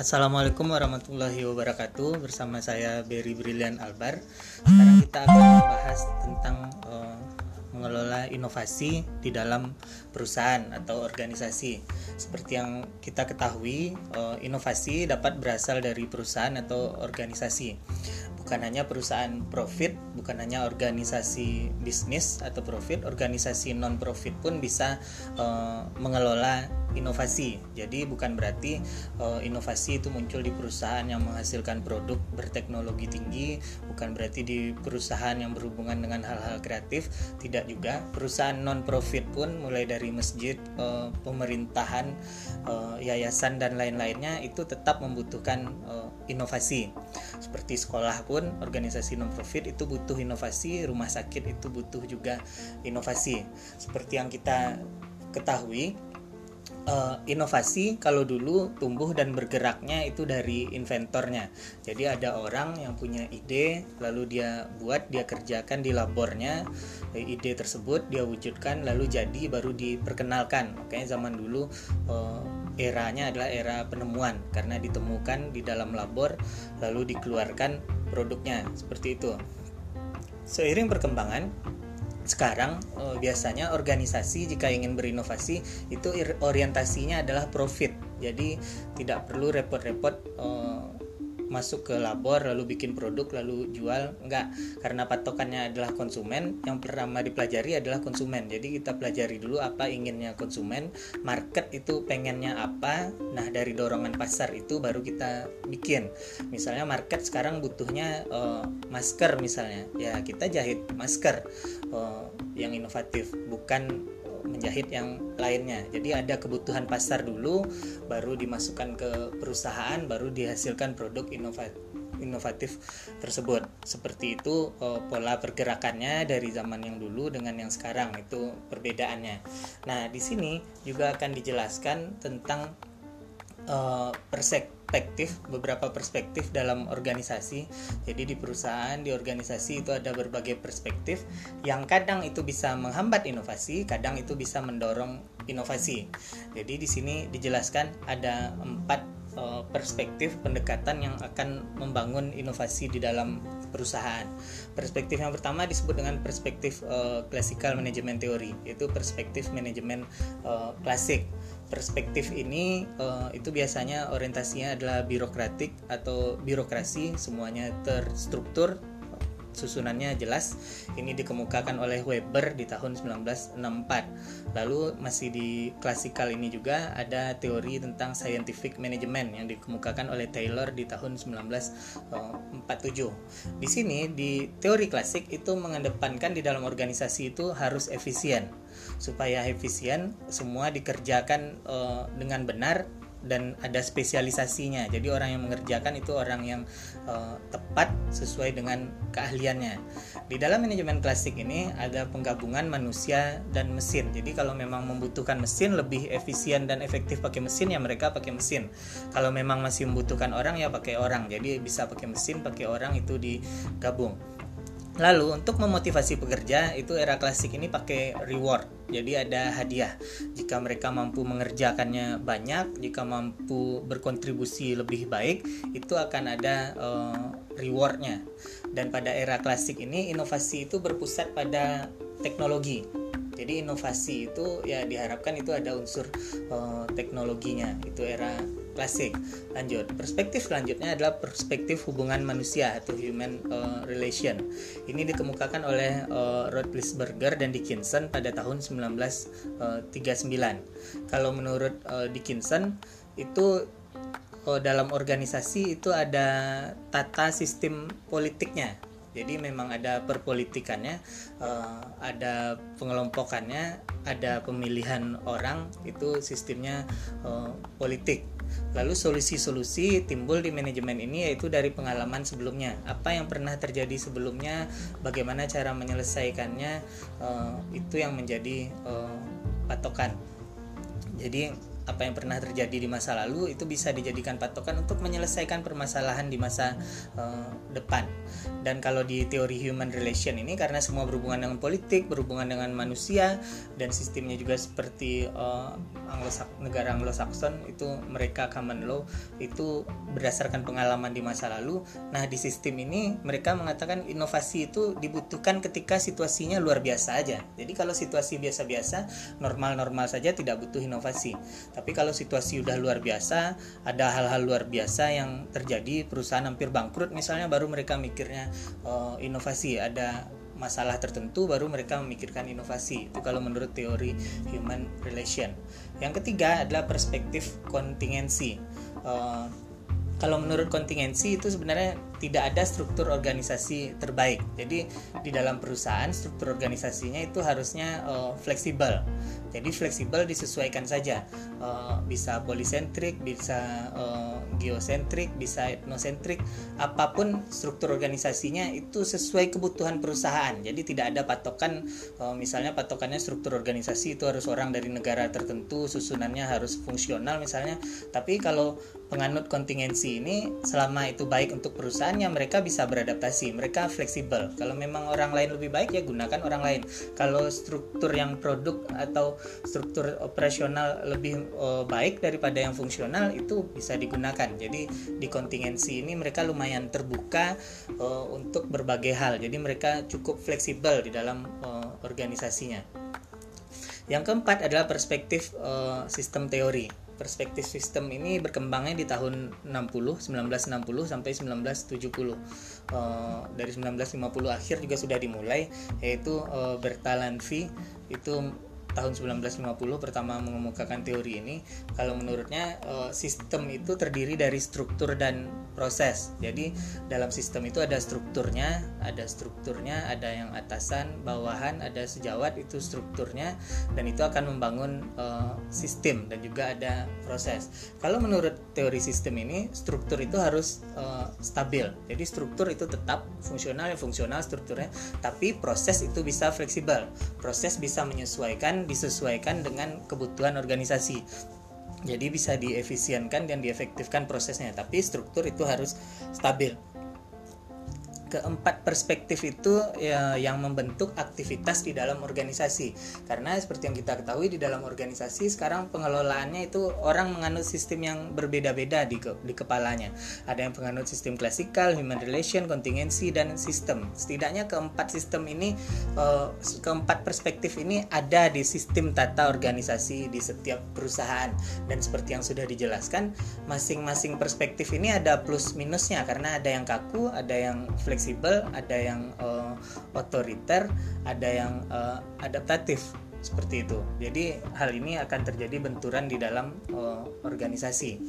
Assalamualaikum warahmatullahi wabarakatuh Bersama saya Berry Brilian Albar Sekarang kita akan membahas tentang uh, mengelola inovasi di dalam perusahaan atau organisasi. Seperti yang kita ketahui, uh, inovasi dapat berasal dari perusahaan atau organisasi. Bukan hanya perusahaan profit, bukan hanya organisasi bisnis atau profit, organisasi non profit pun bisa uh, mengelola inovasi. Jadi bukan berarti uh, inovasi itu muncul di perusahaan yang menghasilkan produk berteknologi tinggi, bukan berarti di perusahaan yang berhubungan dengan hal-hal kreatif, tidak juga. Perusahaan non profit pun mulai dari masjid, uh, pemerintahan, uh, yayasan dan lain-lainnya itu tetap membutuhkan uh, inovasi. Seperti sekolah pun organisasi non profit itu butuh inovasi, rumah sakit itu butuh juga inovasi. Seperti yang kita ketahui uh, inovasi kalau dulu tumbuh dan bergeraknya itu dari inventornya. Jadi ada orang yang punya ide, lalu dia buat, dia kerjakan di labornya, eh, ide tersebut dia wujudkan, lalu jadi baru diperkenalkan. Makanya zaman dulu uh, eranya adalah era penemuan karena ditemukan di dalam labor, lalu dikeluarkan produknya seperti itu. Seiring perkembangan sekarang uh, biasanya organisasi jika ingin berinovasi itu orientasinya adalah profit. Jadi tidak perlu repot-repot uh, masuk ke labor lalu bikin produk lalu jual. Enggak karena patokannya adalah konsumen yang pertama dipelajari adalah konsumen. Jadi kita pelajari dulu apa inginnya konsumen market itu pengennya apa. Nah dari dorongan pasar itu baru kita bikin. Misalnya market sekarang butuhnya uh, masker misalnya. Ya kita jahit masker uh, yang inovatif bukan menjahit yang lainnya. Jadi ada kebutuhan pasar dulu, baru dimasukkan ke perusahaan, baru dihasilkan produk inovatif inovatif tersebut. Seperti itu uh, pola pergerakannya dari zaman yang dulu dengan yang sekarang itu perbedaannya. Nah, di sini juga akan dijelaskan tentang persek perspektif beberapa perspektif dalam organisasi. Jadi di perusahaan di organisasi itu ada berbagai perspektif yang kadang itu bisa menghambat inovasi kadang itu bisa mendorong inovasi. Jadi di sini dijelaskan ada empat uh, perspektif pendekatan yang akan membangun inovasi di dalam perusahaan. Perspektif yang pertama disebut dengan perspektif uh, classical management theory, yaitu perspektif manajemen uh, klasik perspektif ini uh, itu biasanya orientasinya adalah birokratik atau birokrasi semuanya terstruktur susunannya jelas ini dikemukakan oleh Weber di tahun 1964 lalu masih di klasikal ini juga ada teori tentang scientific management yang dikemukakan oleh Taylor di tahun 1947 di sini di teori klasik itu mengedepankan di dalam organisasi itu harus efisien. Supaya efisien semua dikerjakan uh, dengan benar dan ada spesialisasinya. Jadi orang yang mengerjakan itu orang yang uh, tepat sesuai dengan keahliannya. Di dalam manajemen klasik ini ada penggabungan manusia dan mesin. Jadi kalau memang membutuhkan mesin lebih efisien dan efektif pakai mesin ya mereka pakai mesin. Kalau memang masih membutuhkan orang ya pakai orang. Jadi bisa pakai mesin, pakai orang itu digabung. Lalu untuk memotivasi pekerja itu era klasik ini pakai reward. Jadi ada hadiah jika mereka mampu mengerjakannya banyak, jika mampu berkontribusi lebih baik, itu akan ada uh, rewardnya. Dan pada era klasik ini inovasi itu berpusat pada teknologi. Jadi inovasi itu ya diharapkan itu ada unsur uh, teknologinya. Itu era klasik. Lanjut, perspektif selanjutnya adalah perspektif hubungan manusia atau human uh, relation. Ini dikemukakan oleh uh, Roethlisberger dan Dickinson pada tahun 1939. Eh, Kalau menurut uh, Dickinson itu uh, dalam organisasi itu ada tata sistem politiknya jadi memang ada perpolitikannya ada pengelompokannya ada pemilihan orang itu sistemnya politik Lalu solusi-solusi timbul di manajemen ini yaitu dari pengalaman sebelumnya. Apa yang pernah terjadi sebelumnya, bagaimana cara menyelesaikannya, uh, itu yang menjadi uh, patokan. Jadi apa yang pernah terjadi di masa lalu itu bisa dijadikan patokan untuk menyelesaikan permasalahan di masa uh, depan. Dan kalau di teori human relation ini karena semua berhubungan dengan politik, berhubungan dengan manusia dan sistemnya juga seperti uh, Negara Anglo-Saxon itu mereka common law itu berdasarkan pengalaman di masa lalu. Nah, di sistem ini mereka mengatakan inovasi itu dibutuhkan ketika situasinya luar biasa aja. Jadi kalau situasi biasa-biasa, normal-normal saja tidak butuh inovasi. Tapi kalau situasi udah luar biasa, ada hal-hal luar biasa yang terjadi, perusahaan hampir bangkrut misalnya baru mereka mikirnya uh, inovasi, ada masalah tertentu baru mereka memikirkan inovasi. Itu kalau menurut teori human relation. Yang ketiga adalah perspektif kontingensi. Uh, kalau menurut kontingensi itu sebenarnya tidak ada struktur organisasi terbaik. Jadi di dalam perusahaan struktur organisasinya itu harusnya uh, fleksibel. Jadi fleksibel disesuaikan saja. Uh, bisa polisentrik, bisa uh, geosentrik, bisa etnosentrik, apa pun struktur organisasinya itu sesuai kebutuhan perusahaan. Jadi tidak ada patokan uh, misalnya patokannya struktur organisasi itu harus orang dari negara tertentu, susunannya harus fungsional misalnya. Tapi kalau penganut kontingensi ini selama itu baik untuk perusahaan perusahaannya mereka bisa beradaptasi mereka fleksibel. Kalau memang orang lain lebih baik ya gunakan orang lain. Kalau struktur yang produk atau struktur operasional lebih uh, baik daripada yang fungsional itu bisa digunakan. Jadi di kontingensi ini mereka lumayan terbuka uh, untuk berbagai hal. Jadi mereka cukup fleksibel di dalam uh, organisasinya. Yang keempat adalah perspektif uh, sistem teori perspektif sistem ini berkembangnya di tahun 60 1960 sampai 1970 uh, dari 1950 akhir juga sudah dimulai yaitu uh, Bertalanffy itu tahun 1950 pertama mengemukakan teori ini kalau menurutnya eh, sistem itu terdiri dari struktur dan proses. Jadi dalam sistem itu ada strukturnya ada strukturnya ada yang atasan bawahan ada sejawat itu strukturnya dan itu akan membangun uh, sistem dan juga ada proses. Kalau menurut teori sistem ini struktur itu harus uh, stabil. Jadi struktur itu tetap fungsional ya fungsional strukturnya tapi proses itu bisa fleksibel. Proses bisa menyesuaikan disesuaikan dengan kebutuhan organisasi. Jadi bisa diefisienkan dan diefektifkan prosesnya tapi struktur itu harus stabil keempat perspektif itu ya, yang membentuk aktivitas di dalam organisasi. Karena seperti yang kita ketahui di dalam organisasi sekarang pengelolaannya itu orang menganut sistem yang berbeda-beda di, ke, di kepalanya. Ada yang penganut sistem klasikal human relation kontingensi dan sistem. Setidaknya keempat sistem ini uh, keempat perspektif ini ada di sistem tata organisasi di setiap perusahaan. Dan seperti yang sudah dijelaskan masing-masing perspektif ini ada plus minusnya. Karena ada yang kaku ada yang fleksibel fleksibel, ada yang uh, otoriter, ada yang uh, adaptatif seperti itu. Jadi hal ini akan terjadi benturan di dalam uh, organisasi.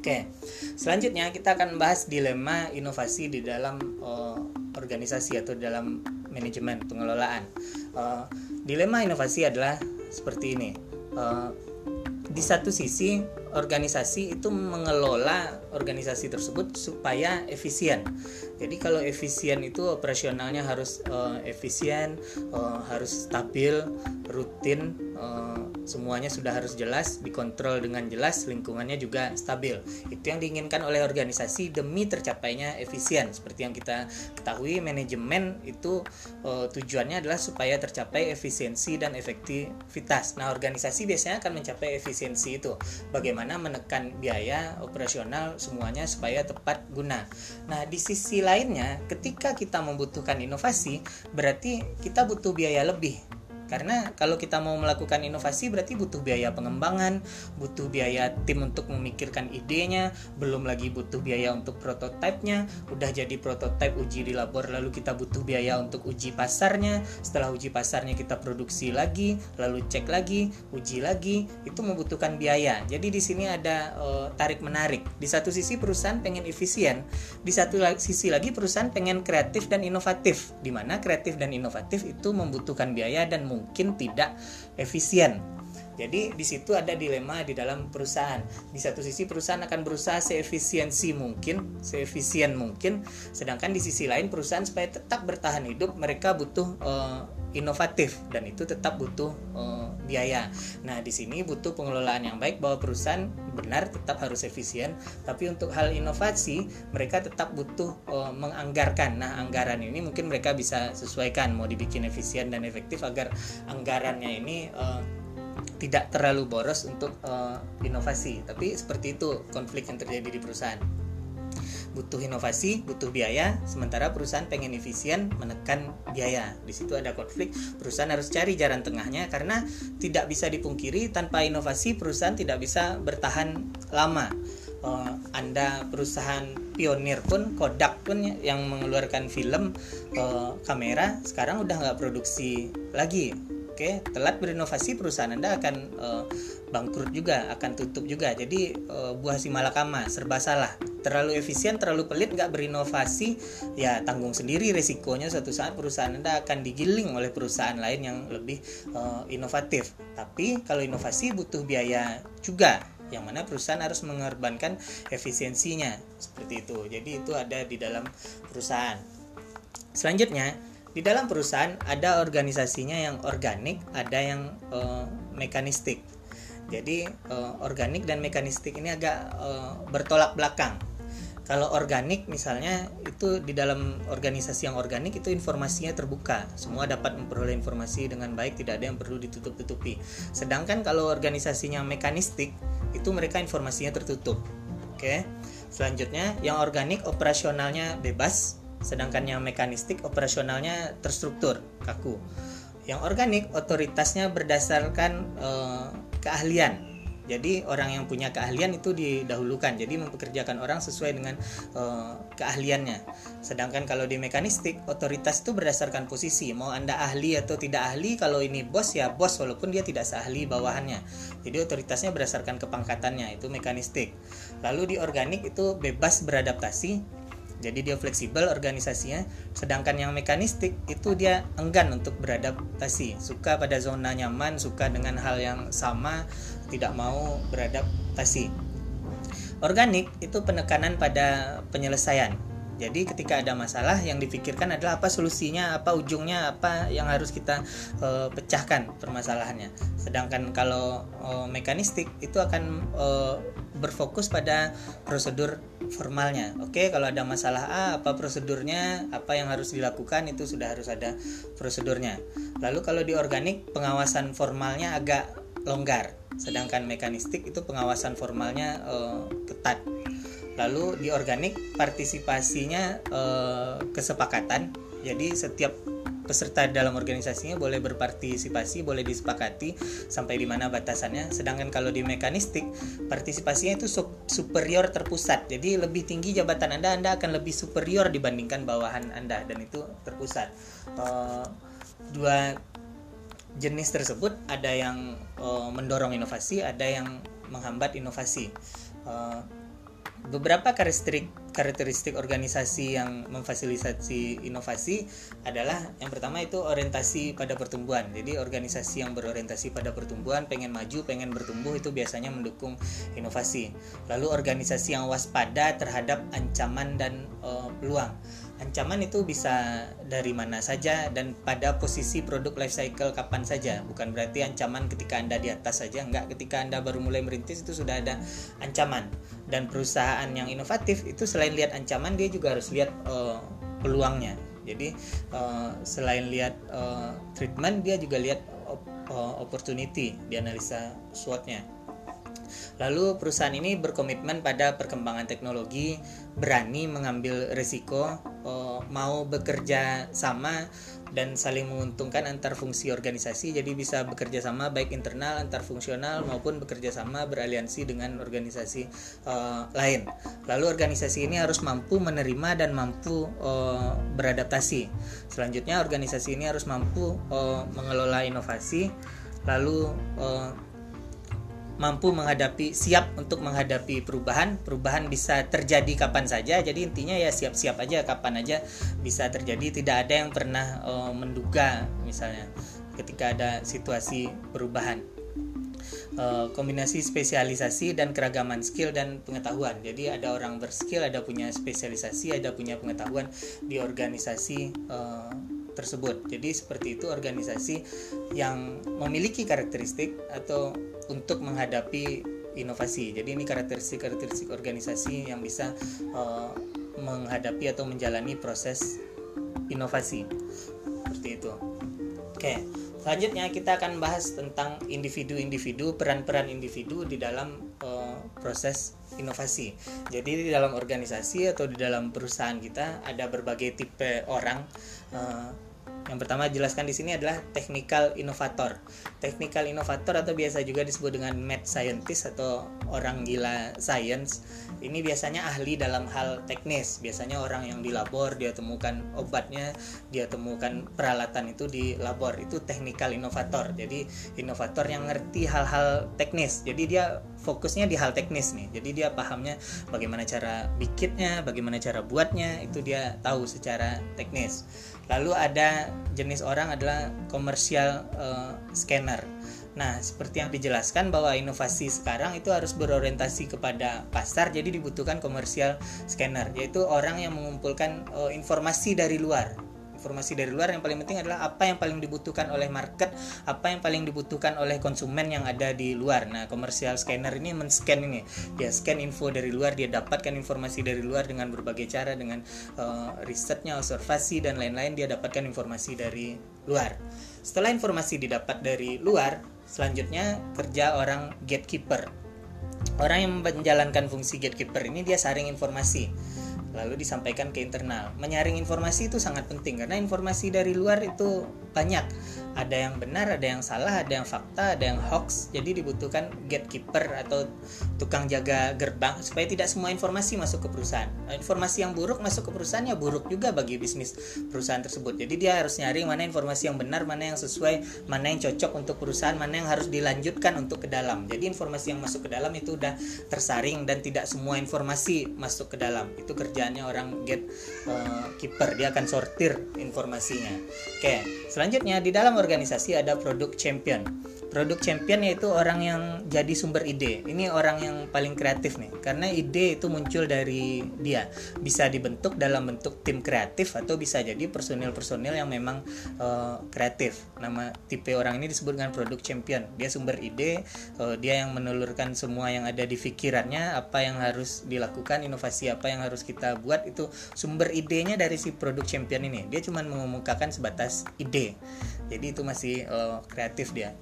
Oke, selanjutnya kita akan membahas dilema inovasi di dalam uh, organisasi atau dalam manajemen pengelolaan. Uh, dilema inovasi adalah seperti ini. Uh, di satu sisi organisasi itu mengelola organisasi tersebut supaya efisien. Jadi kalau efisien itu operasionalnya harus uh, efisien, uh, harus stabil, rutin, uh, semuanya sudah harus jelas, dikontrol dengan jelas, lingkungannya juga stabil. Itu yang diinginkan oleh organisasi demi tercapainya efisien. Seperti yang kita ketahui, manajemen itu uh, tujuannya adalah supaya tercapai efisiensi dan efektivitas. Nah, organisasi biasanya akan mencapai efisiensi itu. Bagaimana menekan biaya operasional semuanya supaya tepat guna. Nah, di sisi lainnya, ketika kita membutuhkan inovasi, berarti kita butuh biaya lebih karena kalau kita mau melakukan inovasi berarti butuh biaya pengembangan, butuh biaya tim untuk memikirkan idenya, belum lagi butuh biaya untuk prototipenya. Udah jadi prototipe uji di labor lalu kita butuh biaya untuk uji pasarnya. Setelah uji pasarnya kita produksi lagi, lalu cek lagi, uji lagi, itu membutuhkan biaya. Jadi di sini ada uh, tarik menarik. Di satu sisi perusahaan pengen efisien, di satu sisi lagi perusahaan pengen kreatif dan inovatif. Di mana kreatif dan inovatif itu membutuhkan biaya dan mungkin mungkin tidak efisien. Jadi di situ ada dilema di dalam perusahaan. Di satu sisi perusahaan akan berusaha seefisiensi mungkin, seefisien mungkin, sedangkan di sisi lain perusahaan supaya tetap bertahan hidup mereka butuh uh, inovatif dan itu tetap butuh uh, biaya. Nah, di sini butuh pengelolaan yang baik bahwa perusahaan benar tetap harus efisien, tapi untuk hal inovasi mereka tetap butuh uh, menganggarkan. Nah, anggaran ini mungkin mereka bisa sesuaikan mau dibikin efisien dan efektif agar anggarannya ini uh, tidak terlalu boros untuk uh, inovasi. Tapi seperti itu konflik yang terjadi di perusahaan. Butuh inovasi, butuh biaya, sementara perusahaan pengen efisien, menekan biaya. Di situ ada konflik. Perusahaan harus cari jalan tengahnya karena tidak bisa dipungkiri tanpa inovasi perusahaan tidak bisa bertahan lama. Uh, anda perusahaan pionir pun Kodak pun yang mengeluarkan film uh, kamera sekarang udah nggak produksi lagi Oke, telat berinovasi perusahaan Anda akan uh, bangkrut juga, akan tutup juga. Jadi uh, buah si malakama serba salah. Terlalu efisien, terlalu pelit, nggak berinovasi, ya tanggung sendiri resikonya. Suatu saat perusahaan Anda akan digiling oleh perusahaan lain yang lebih uh, inovatif. Tapi kalau inovasi butuh biaya juga, yang mana perusahaan harus mengorbankan efisiensinya seperti itu. Jadi itu ada di dalam perusahaan. Selanjutnya di dalam perusahaan ada organisasinya yang organik, ada yang uh, mekanistik. Jadi uh, organik dan mekanistik ini agak uh, bertolak belakang. Kalau organik misalnya itu di dalam organisasi yang organik itu informasinya terbuka, semua dapat memperoleh informasi dengan baik, tidak ada yang perlu ditutup-tutupi. Sedangkan kalau organisasinya mekanistik itu mereka informasinya tertutup. Oke. Selanjutnya yang organik operasionalnya bebas, sedangkan yang mekanistik operasionalnya terstruktur kaku. Yang organik otoritasnya berdasarkan uh, keahlian. Jadi orang yang punya keahlian itu didahulukan. Jadi mempekerjakan orang sesuai dengan uh, keahliannya. Sedangkan kalau di mekanistik otoritas itu berdasarkan posisi. Mau anda ahli atau tidak ahli kalau ini bos ya bos walaupun dia tidak seahli bawahannya. Jadi otoritasnya berdasarkan kepangkatannya itu mekanistik. Lalu di organik itu bebas beradaptasi jadi dia fleksibel organisasinya sedangkan yang mekanistik itu dia enggan untuk beradaptasi. Suka pada zona nyaman suka dengan hal yang sama tidak mau beradaptasi. Organik itu penekanan pada penyelesaian jadi ketika ada masalah yang dipikirkan adalah apa solusinya, apa ujungnya, apa yang harus kita uh, pecahkan permasalahannya. Sedangkan kalau uh, mekanistik itu akan uh, berfokus pada prosedur formalnya. Oke, kalau ada masalah A, apa prosedurnya, apa yang harus dilakukan itu sudah harus ada prosedurnya. Lalu kalau di organik pengawasan formalnya agak longgar, sedangkan mekanistik itu pengawasan formalnya uh, ketat lalu di organik partisipasinya eh, kesepakatan jadi setiap peserta dalam organisasinya boleh berpartisipasi, boleh disepakati sampai di mana batasannya. Sedangkan kalau di mekanistik, partisipasinya itu superior terpusat. Jadi lebih tinggi jabatan Anda, Anda akan lebih superior dibandingkan bawahan Anda dan itu terpusat. Uh, dua jenis tersebut ada yang uh, mendorong inovasi, ada yang menghambat inovasi. Uh, beberapa karakteristik karakteristik organisasi yang memfasilitasi inovasi adalah yang pertama itu orientasi pada pertumbuhan. Jadi organisasi yang berorientasi pada pertumbuhan, pengen maju, pengen bertumbuh itu biasanya mendukung inovasi. Lalu organisasi yang waspada terhadap ancaman dan uh, peluang ancaman itu bisa dari mana saja dan pada posisi produk life cycle kapan saja. Bukan berarti ancaman ketika anda di atas saja enggak. Ketika anda baru mulai merintis itu sudah ada ancaman. Dan perusahaan yang inovatif itu selain lihat ancaman dia juga harus lihat uh, peluangnya. Jadi uh, selain lihat uh, treatment dia juga lihat opportunity di analisa SWOT-nya. Lalu perusahaan ini berkomitmen pada perkembangan teknologi, berani mengambil risiko, eh, mau bekerja sama dan saling menguntungkan antar fungsi organisasi. Jadi bisa bekerja sama baik internal antar fungsional maupun bekerja sama beraliansi dengan organisasi uh, lain. Lalu organisasi ini harus mampu menerima dan mampu uh, beradaptasi. Selanjutnya organisasi ini harus mampu uh, mengelola inovasi lalu uh, mampu menghadapi siap untuk menghadapi perubahan. Perubahan bisa terjadi kapan saja. Jadi intinya ya siap-siap aja kapan aja bisa terjadi. Tidak ada yang pernah uh, menduga misalnya ketika ada situasi perubahan. Uh, kombinasi spesialisasi dan keragaman skill dan pengetahuan. Jadi ada orang berskill, ada punya spesialisasi, ada punya pengetahuan di organisasi uh, tersebut. Jadi seperti itu organisasi yang memiliki karakteristik atau untuk menghadapi inovasi. Jadi ini karakteristik-karakteristik organisasi yang bisa uh, menghadapi atau menjalani proses inovasi. Seperti itu. Oke. Selanjutnya kita akan bahas tentang individu-individu, peran-peran individu di dalam uh, proses inovasi. Jadi di dalam organisasi atau di dalam perusahaan kita ada berbagai tipe orang uh, yang pertama jelaskan di sini adalah technical innovator. Technical innovator atau biasa juga disebut dengan mad scientist atau orang gila science. Ini biasanya ahli dalam hal teknis. Biasanya orang yang di labor dia temukan obatnya, dia temukan peralatan itu di labor. Itu technical innovator. Jadi inovator yang ngerti hal-hal teknis. Jadi dia fokusnya di hal teknis nih. Jadi dia pahamnya bagaimana cara bikinnya, bagaimana cara buatnya, itu dia tahu secara teknis. Lalu ada jenis orang adalah komersial uh, scanner. Nah, seperti yang dijelaskan bahwa inovasi sekarang itu harus berorientasi kepada pasar, jadi dibutuhkan komersial scanner, yaitu orang yang mengumpulkan uh, informasi dari luar. Informasi dari luar yang paling penting adalah apa yang paling dibutuhkan oleh market apa yang paling dibutuhkan oleh konsumen yang ada di luar. Nah komersial scanner ini men-scan ini. Dia scan info dari luar dia dapatkan informasi dari luar dengan berbagai cara dengan uh, risetnya observasi dan lain-lain dia dapatkan informasi dari luar. Setelah informasi didapat dari luar selanjutnya kerja orang gatekeeper orang yang menjalankan fungsi gatekeeper ini dia saring informasi lalu disampaikan ke internal. Menyaring informasi itu sangat penting karena informasi dari luar itu banyak. Ada yang benar, ada yang salah, ada yang fakta, ada yang hoax. Jadi dibutuhkan gatekeeper atau tukang jaga gerbang supaya tidak semua informasi masuk ke perusahaan. Nah, informasi yang buruk masuk ke perusahaan ya buruk juga bagi bisnis perusahaan tersebut. Jadi dia harus nyaring mana informasi yang benar, mana yang sesuai, mana yang cocok untuk perusahaan, mana yang harus dilanjutkan untuk ke dalam. Jadi informasi yang masuk ke dalam itu udah tersaring dan tidak semua informasi masuk ke dalam. Itu kerjaannya orang gatekeeper. Dia akan sortir informasinya. Oke, selanjutnya di dalam organisasi ada produk champion. Produk champion yaitu orang yang jadi sumber ide. Ini orang yang paling kreatif nih, karena ide itu muncul dari dia. Bisa dibentuk dalam bentuk tim kreatif atau bisa jadi personil-personil yang memang uh, kreatif. Nama tipe orang ini disebut dengan produk champion. Dia sumber ide, uh, dia yang menelurkan semua yang ada di pikirannya, apa yang harus dilakukan, inovasi apa yang harus kita buat itu sumber idenya dari si produk champion ini. Dia cuma mengemukakan sebatas ide. Jadi itu masih uh, kreatif dia.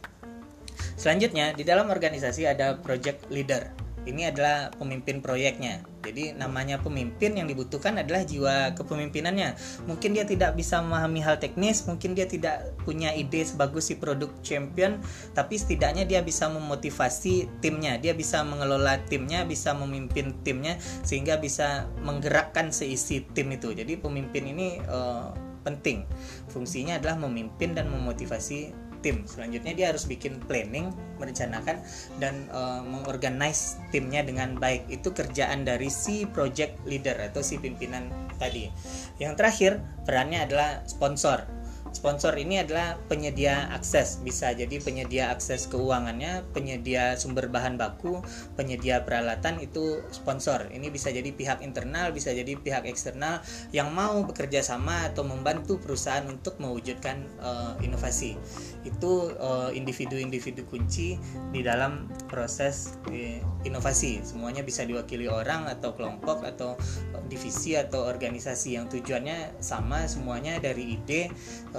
Selanjutnya, di dalam organisasi ada project leader. Ini adalah pemimpin proyeknya. Jadi namanya pemimpin yang dibutuhkan adalah jiwa kepemimpinannya. Mungkin dia tidak bisa memahami hal teknis, mungkin dia tidak punya ide sebagus si produk champion, tapi setidaknya dia bisa memotivasi timnya, dia bisa mengelola timnya, bisa memimpin timnya sehingga bisa menggerakkan seisi tim itu. Jadi pemimpin ini uh, penting. Fungsinya adalah memimpin dan memotivasi tim. Selanjutnya dia harus bikin planning merencanakan dan uh, mengorganize timnya dengan baik. Itu kerjaan dari si project leader atau si pimpinan tadi. Yang terakhir perannya adalah sponsor Sponsor ini adalah penyedia akses, bisa jadi penyedia akses keuangannya, penyedia sumber bahan baku, penyedia peralatan itu sponsor. Ini bisa jadi pihak internal, bisa jadi pihak eksternal yang mau bekerja sama atau membantu perusahaan untuk mewujudkan uh, inovasi. Itu uh, individu-individu kunci di dalam proses uh, inovasi. Semuanya bisa diwakili orang atau kelompok atau divisi atau organisasi yang tujuannya sama semuanya dari ide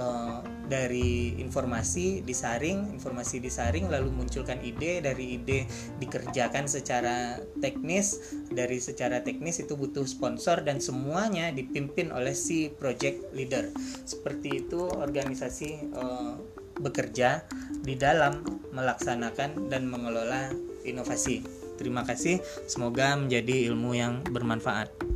Eh, dari informasi disaring, informasi disaring lalu munculkan ide, dari ide dikerjakan secara teknis, dari secara teknis itu butuh sponsor dan semuanya dipimpin oleh si project leader. Seperti itu organisasi uh, bekerja di dalam melaksanakan dan mengelola inovasi. Terima kasih, semoga menjadi ilmu yang bermanfaat.